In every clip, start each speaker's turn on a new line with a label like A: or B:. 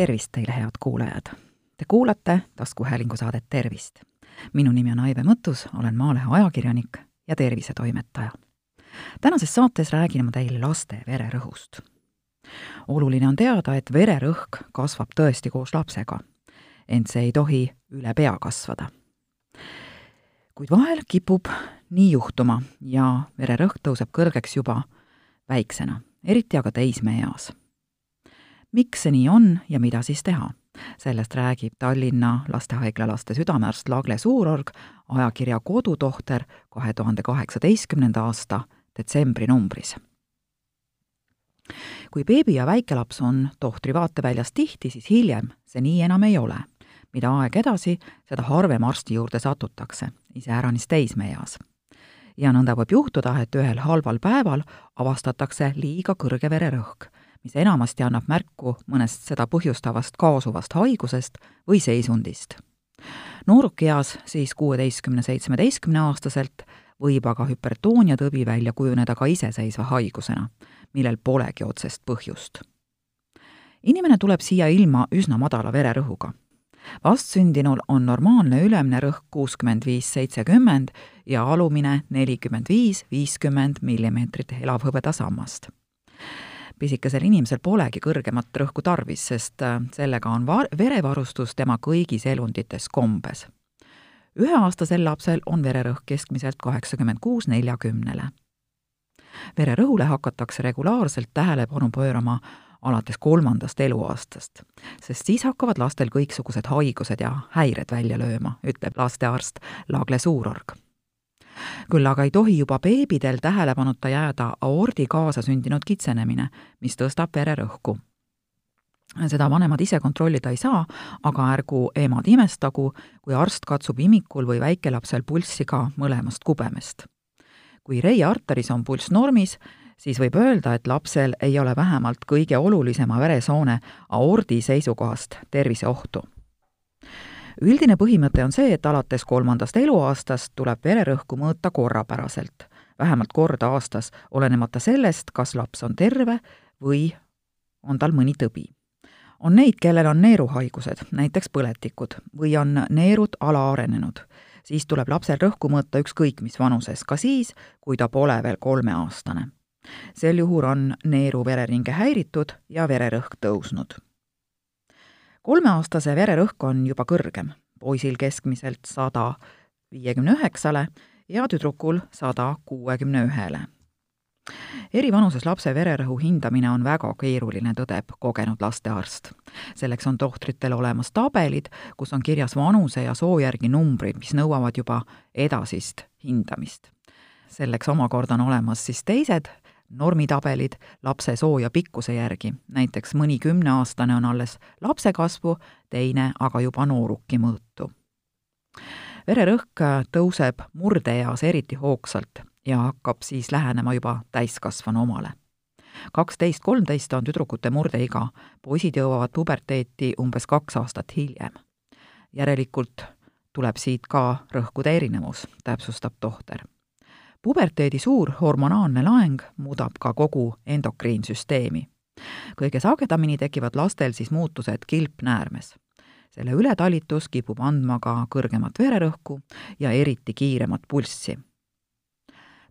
A: tervist teile, head kuulajad! Te kuulate taskuhäälingu saadet Tervist. minu nimi on Aive Mõttus, olen Maalehe ajakirjanik ja tervisetoimetaja. tänases saates räägin ma teile laste vererõhust. oluline on teada, et vererõhk kasvab tõesti koos lapsega, ent see ei tohi üle pea kasvada. kuid vahel kipub nii juhtuma ja vererõhk tõuseb kõrgeks juba väiksena, eriti aga teismeeas miks see nii on ja mida siis teha? sellest räägib Tallinna Lastehaigla laste südamearst Lagle Suurorg ajakirja Kodutohter kahe tuhande kaheksateistkümnenda aasta detsembri numbris. kui beebi ja väikelaps on tohtri vaateväljas tihti, siis hiljem see nii enam ei ole. mida aeg edasi, seda harvem arsti juurde satutakse, iseäranis teismeeas ja nõnda võib juhtuda, et ühel halval päeval avastatakse liiga kõrge vererõhk mis enamasti annab märku mõnest seda põhjustavast kaasuvast haigusest või seisundist. noorukeas, siis kuueteistkümne, seitsmeteistkümne aastaselt, võib aga hüpertoonia tõbi välja kujuneda ka iseseisva haigusena, millel polegi otsest põhjust. inimene tuleb siia ilma üsna madala vererõhuga. vastsündinul on normaalne ülemine rõhk kuuskümmend viis, seitsekümmend ja alumine nelikümmend viis, viiskümmend millimeetrit elavhõbedasammast pisikesel inimesel polegi kõrgemat rõhku tarvis, sest äh, sellega on va-, verevarustus tema kõigis elundites kombes. üheaastasel lapsel on vererõhk keskmiselt kaheksakümmend kuus neljakümnele. vererõhule hakatakse regulaarselt tähelepanu pöörama alates kolmandast eluaastast, sest siis hakkavad lastel kõiksugused haigused ja häired välja lööma, ütleb lastearst Lagle Suurorg küll aga ei tohi juba beebidel tähelepanuta jääda aordi kaasasündinud kitsenemine, mis tõstab vererõhku. seda vanemad ise kontrollida ei saa, aga ärgu emad imestagu, kui arst katsub imikul või väikelapsel pulssi ka mõlemast kubemest. kui reia arteris on pulss normis, siis võib öelda, et lapsel ei ole vähemalt kõige olulisema veresoone aordi seisukohast terviseohtu üldine põhimõte on see, et alates kolmandast eluaastast tuleb vererõhku mõõta korrapäraselt, vähemalt kord aastas, olenemata sellest, kas laps on terve või on tal mõni tõbi. on neid, kellel on neeruhaigused, näiteks põletikud, või on neerud alaarenenud. siis tuleb lapsel rõhku mõõta ükskõik mis vanuses, ka siis, kui ta pole veel kolmeaastane. sel juhul on neeru vereringe häiritud ja vererõhk tõusnud kolmeaastase vererõhk on juba kõrgem, poisil keskmiselt sada viiekümne üheksale ja tüdrukul sada kuuekümne ühele. eri vanuses lapse vererõhu hindamine on väga keeruline, tõdeb kogenud lastearst. selleks on tohtritel olemas tabelid, kus on kirjas vanuse ja soo järgi numbrid, mis nõuavad juba edasist hindamist. selleks omakorda on olemas siis teised normitabelid lapse soo ja pikkuse järgi, näiteks mõni kümneaastane on alles lapse kasvu, teine aga juba nooruki mõõtu. vererõhk tõuseb murdeeas eriti hoogsalt ja hakkab siis lähenema juba täiskasvanu omale. kaksteist, kolmteist on tüdrukute murdeiga, poisid jõuavad puberteeti umbes kaks aastat hiljem. järelikult tuleb siit ka rõhkude erinevus, täpsustab tohter puberteedi suur hormonaalne laeng muudab ka kogu endokriinsüsteemi. kõige sagedamini tekivad lastel siis muutused kilpnäärmes. selle ületalitus kipub andma ka kõrgemat vererõhku ja eriti kiiremat pulssi.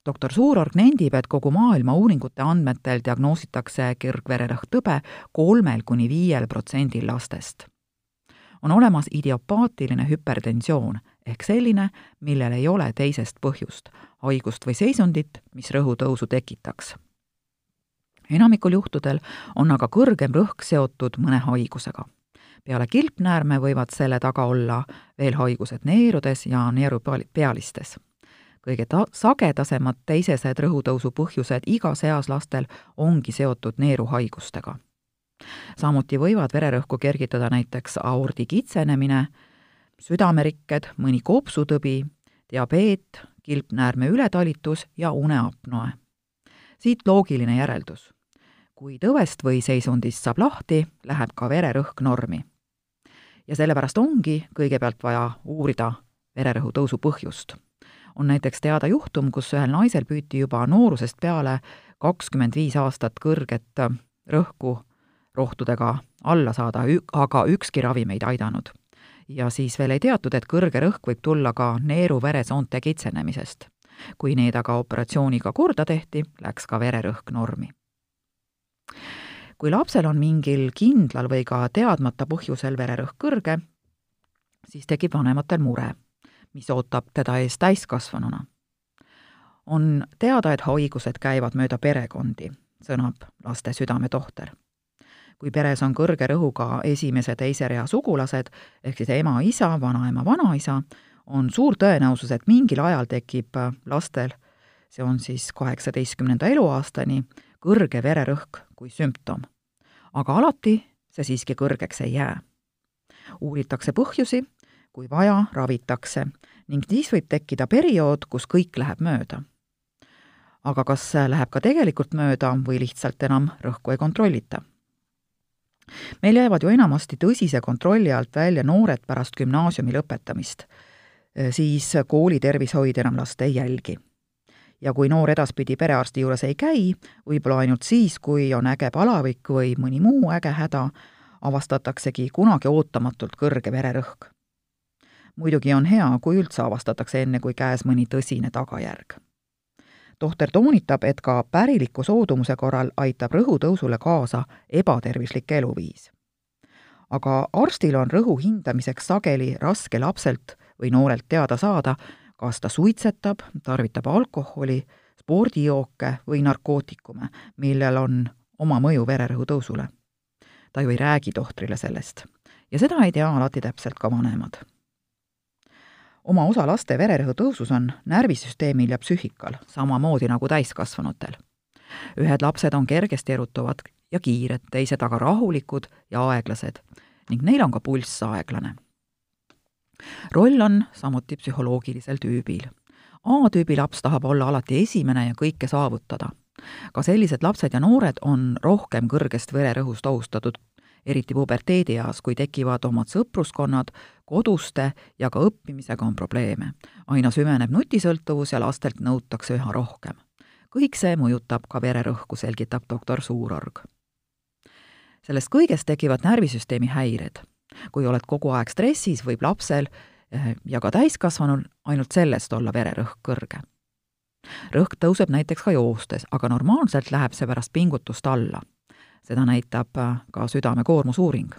A: doktor Suurorg nendib, et kogu maailma uuringute andmetel diagnoositakse kõrgvererõhktõbe kolmel kuni viiel protsendil lastest on olemas idiopaatiline hüpertensioon ehk selline, millel ei ole teisest põhjust, haigust või seisundit, mis rõhutõusu tekitaks. enamikul juhtudel on aga kõrgem rõhk seotud mõne haigusega. peale kilpnäärme võivad selle taga olla veel haigused neerudes ja neerupealistes. kõige ta-, sagedasemad teisesed rõhutõusu põhjused igas eas lastel ongi seotud neeruhaigustega samuti võivad vererõhku kergitada näiteks aordi kitsenemine, südamerikked, mõni kopsutõbi, diabeet, kilpnäärme ületalitus ja uneapnoe. siit loogiline järeldus. kui tõvest või seisundist saab lahti, läheb ka vererõhk normi. ja sellepärast ongi kõigepealt vaja uurida vererõhu tõusu põhjust. on näiteks teada juhtum, kus ühel naisel püüti juba noorusest peale kakskümmend viis aastat kõrget rõhku rohtudega alla saada, aga ükski ravim ei aidanud. Ja siis veel ei teatud, et kõrge rõhk võib tulla ka neeru-veresoonte kitsenemisest. kui need aga operatsiooniga korda tehti, läks ka vererõhk normi. kui lapsel on mingil kindlal või ka teadmata põhjusel vererõhk kõrge, siis tekib vanematel mure, mis ootab teda ees täiskasvanuna. on teada, et haigused käivad mööda perekondi, sõnab laste südametohter. Kui peres on kõrge rõhuga esimese, teise rea sugulased, ehk siis ema, isa, vanaema, vanaisa, on suur tõenäosus, et mingil ajal tekib lastel, see on siis kaheksateistkümnenda eluaastani, kõrge vererõhk kui sümptom. aga alati see siiski kõrgeks ei jää. uuritakse põhjusi kui vaja, ravitakse ning siis võib tekkida periood, kus kõik läheb mööda. aga kas läheb ka tegelikult mööda või lihtsalt enam rõhku ei kontrollita? Meil jäävad ju enamasti tõsise kontrolli alt välja noored pärast gümnaasiumi lõpetamist, siis kooli tervishoid enam last ei jälgi. Ja kui noor edaspidi perearsti juures ei käi, võib-olla ainult siis, kui on äge palavik või mõni muu äge häda, avastataksegi kunagi ootamatult kõrge vererõhk. Muidugi on hea, kui üldse avastatakse enne, kui käes mõni tõsine tagajärg. Tohter toonitab, et ka päriliku soodumuse korral aitab rõhutõusule kaasa ebatervislik eluviis. aga arstil on rõhu hindamiseks sageli raske lapselt või noorelt teada saada, kas ta suitsetab, tarvitab alkoholi, spordijooke või narkootikume, millel on oma mõju vererõhu tõusule. ta ju ei räägi tohtrile sellest ja seda ei tea alati täpselt ka vanemad oma osa laste vererõhu tõusus on närvisüsteemil ja psüühikal, samamoodi nagu täiskasvanutel. ühed lapsed on kergesti erutuvad ja kiired, teised aga rahulikud ja aeglased ning neil on ka pulss aeglane. roll on samuti psühholoogilisel tüübil. A-tüübi laps tahab olla alati esimene ja kõike saavutada. ka sellised lapsed ja noored on rohkem kõrgest vererõhust ohustatud eriti puberteedieas, kui tekivad omad sõpruskonnad, koduste ja ka õppimisega on probleeme. aina süveneb nutisõltuvus ja lastelt nõutakse üha rohkem. kõik see mõjutab ka vererõhku, selgitab doktor Suurorg. sellest kõigest tekivad närvisüsteemi häired. kui oled kogu aeg stressis, võib lapsel eh, ja ka täiskasvanul ainult sellest olla vererõhk kõrge. rõhk tõuseb näiteks ka joostes, aga normaalselt läheb see pärast pingutust alla seda näitab äh, ka südame koormusuuring.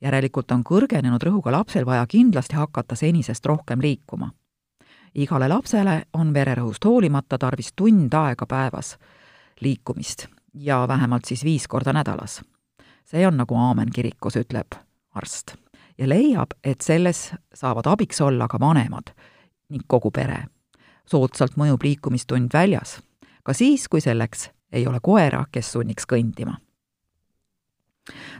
A: järelikult on kõrgenenud rõhuga lapsel vaja kindlasti hakata senisest rohkem liikuma. igale lapsele on vererõhust hoolimata tarvis tund aega päevas liikumist ja vähemalt siis viis korda nädalas. see on nagu aamen kirikus, ütleb arst. ja leiab, et selles saavad abiks olla ka vanemad ning kogu pere. soodsalt mõjub liikumistund väljas, ka siis, kui selleks ei ole koera, kes sunniks kõndima.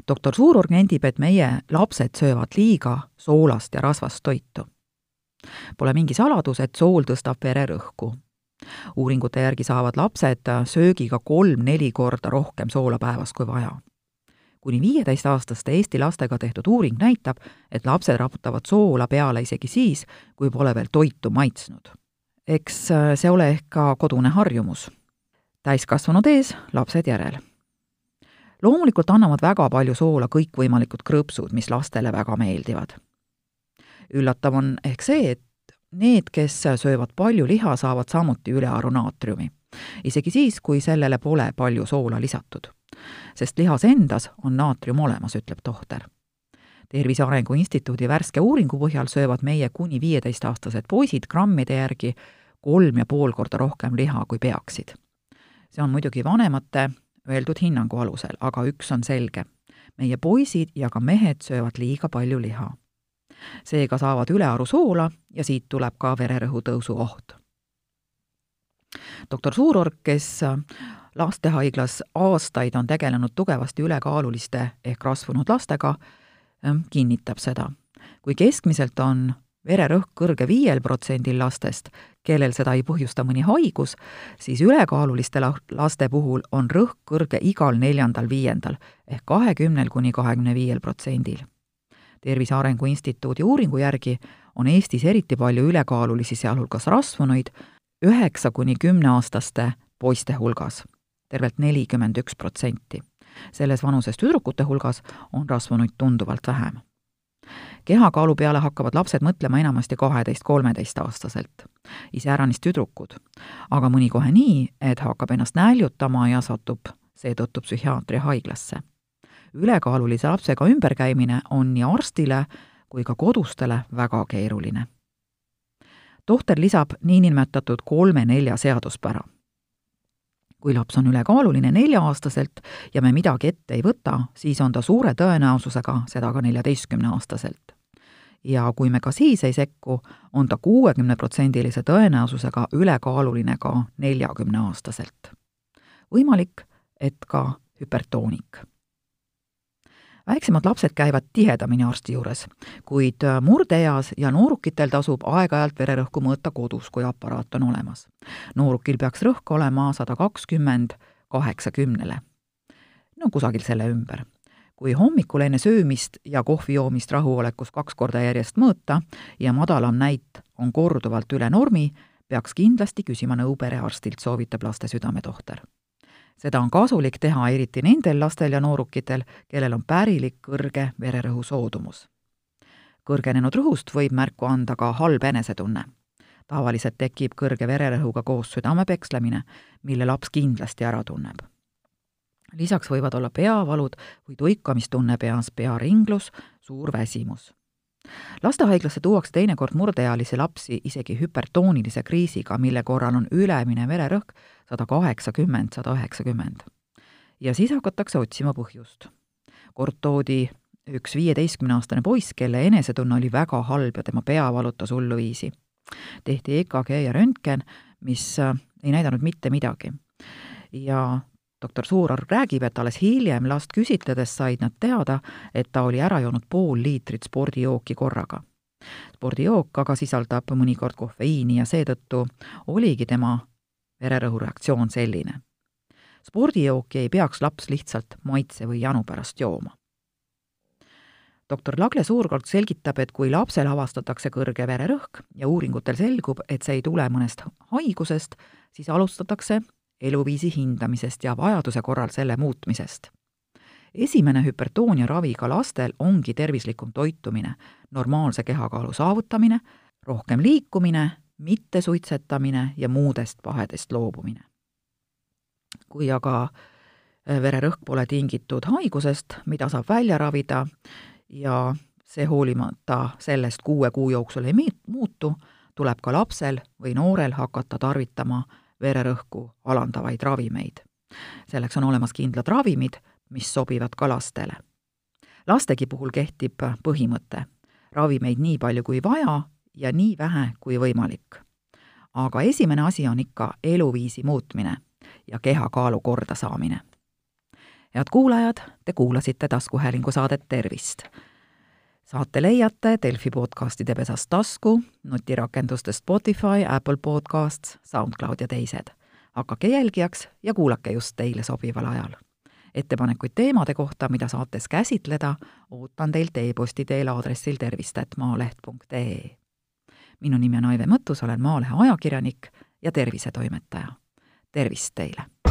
A: doktor Suururg nendib, et meie lapsed söövad liiga soolast ja rasvast toitu. Pole mingi saladus, et sool tõstab vererõhku. uuringute järgi saavad lapsed söögiga kolm-neli korda rohkem soola päevas kui vaja kuni viieteistaastaste Eesti lastega tehtud uuring näitab, et lapsed raputavad soola peale isegi siis, kui pole veel toitu maitsnud. eks see ole ehk ka kodune harjumus täiskasvanud ees, lapsed järel. loomulikult annavad väga palju soola kõikvõimalikud krõpsud, mis lastele väga meeldivad. üllatav on ehk see, et need, kes söövad palju liha, saavad samuti ülearu naatriumi. isegi siis, kui sellele pole palju soola lisatud. sest lihas endas on naatrium olemas, ütleb tohter. tervise Arengu Instituudi värske uuringu põhjal söövad meie kuni viieteistaastased poisid grammide järgi kolm ja pool korda rohkem liha, kui peaksid see on muidugi vanemate öeldud hinnangu alusel, aga üks on selge. meie poisid ja ka mehed söövad liiga palju liha. seega saavad ülearu soola ja siit tuleb ka vererõhu tõusu oht. doktor Suurorg, kes lastehaiglas aastaid on tegelenud tugevasti ülekaaluliste ehk rasvunud lastega, kinnitab seda. kui keskmiselt on vererõhk kõrge viiel protsendil lastest, kellel seda ei põhjusta mõni haigus, siis ülekaaluliste laste puhul on rõhk kõrge igal neljandal-viiendal ehk kahekümnel kuni kahekümne viiel protsendil. tervise Arengu Instituudi uuringu järgi on Eestis eriti palju ülekaalulisi, sealhulgas rasvunuid, üheksa kuni kümneaastaste poiste hulgas, tervelt nelikümmend üks protsenti. selles vanuses tüdrukute hulgas on rasvunuid tunduvalt vähem. Kehakaalu peale hakkavad lapsed mõtlema enamasti kaheteist-kolmeteistaastaselt, iseäranis tüdrukud, aga mõni kohe nii, et hakkab ennast näljutama ja satub seetõttu psühhiaatri haiglasse. ülekaalulise lapsega ümberkäimine on nii arstile kui ka kodustele väga keeruline. tohter lisab niinimetatud kolme-nelja seaduspära kui laps on ülekaaluline nelja-aastaselt ja me midagi ette ei võta, siis on ta suure tõenäosusega seda ka neljateistkümneaastaselt. Ja kui me ka siis ei sekku, on ta kuuekümneprotsendilise tõenäosusega ülekaaluline ka neljakümneaastaselt. võimalik, et ka hüpertoonik väiksemad lapsed käivad tihedamini arsti juures, kuid murdeeas ja noorukitel tasub aeg-ajalt vererõhku mõõta kodus, kui aparaat on olemas. noorukil peaks rõhk olema sada kakskümmend kaheksakümnele. no kusagil selle ümber. Kui hommikul enne söömist ja kohvi joomist rahuolekus kaks korda järjest mõõta ja madalam näit on korduvalt üle normi, peaks kindlasti küsima nõu perearstilt, soovitab laste südametohter seda on kasulik teha eriti nendel lastel ja noorukitel, kellel on pärilik kõrge vererõhu soodumus. kõrgenenud rõhust võib märku anda ka halb enesetunne. tavaliselt tekib kõrge vererõhuga koos südame pekslemine, mille laps kindlasti ära tunneb. Lisaks võivad olla peavalud või tuikamistunne peas, pearinglus, suur väsimus lastehaiglasse tuuakse teinekord murdeealisi lapsi isegi hüpertoonilise kriisiga, mille korral on ülemine vererõhk sada kaheksakümmend, sada üheksakümmend. ja siis hakatakse otsima põhjust. kord toodi üks viieteistkümneaastane poiss, kelle enesetunne oli väga halb ja tema pea valutas hulluviisi. tehti EKG ja röntgen, mis äh, ei näidanud mitte midagi. ja doktor Suurorg räägib, et alles hiljem last küsitledes said nad teada, et ta oli ära joonud pool liitrit spordijooki korraga. spordijook aga sisaldab mõnikord kofeiini ja seetõttu oligi tema vererõhureaktsioon selline. spordijooki ei peaks laps lihtsalt maitse või janu pärast jooma. doktor Lagle Suurkolt selgitab, et kui lapsel avastatakse kõrge vererõhk ja uuringutel selgub, et see ei tule mõnest haigusest, siis alustatakse eluviisi hindamisest ja vajaduse korral selle muutmisest. esimene hüpertoonia raviga lastel ongi tervislikum toitumine, normaalse kehakaalu saavutamine, rohkem liikumine, mittesuitsetamine ja muudest pahedest loobumine. kui aga äh, vererõhk pole tingitud haigusest, mida saab välja ravida ja see hoolimata sellest kuue kuu jooksul ei muutu, tuleb ka lapsel või noorel hakata tarvitama vererõhku alandavaid ravimeid. selleks on olemas kindlad ravimid, mis sobivad ka lastele. lastegi puhul kehtib põhimõte, ravimeid nii palju kui vaja ja nii vähe kui võimalik. aga esimene asi on ikka eluviisi muutmine ja kehakaalu kordasaamine. head kuulajad, te kuulasite taskuhäälingu saadet Tervist saate leiate Delfi podcastide pesast tasku, nutirakendustest Spotify, Apple Podcasts, SoundCloud ja teised. hakake jälgijaks ja kuulake just teile sobival ajal. ettepanekuid teemade kohta, mida saates käsitleda, ootan teilt e-posti teel aadressil tervist.maaleht.ee. minu nimi on Aive Mõttus, olen Maalehe ajakirjanik ja tervisetoimetaja. tervist teile!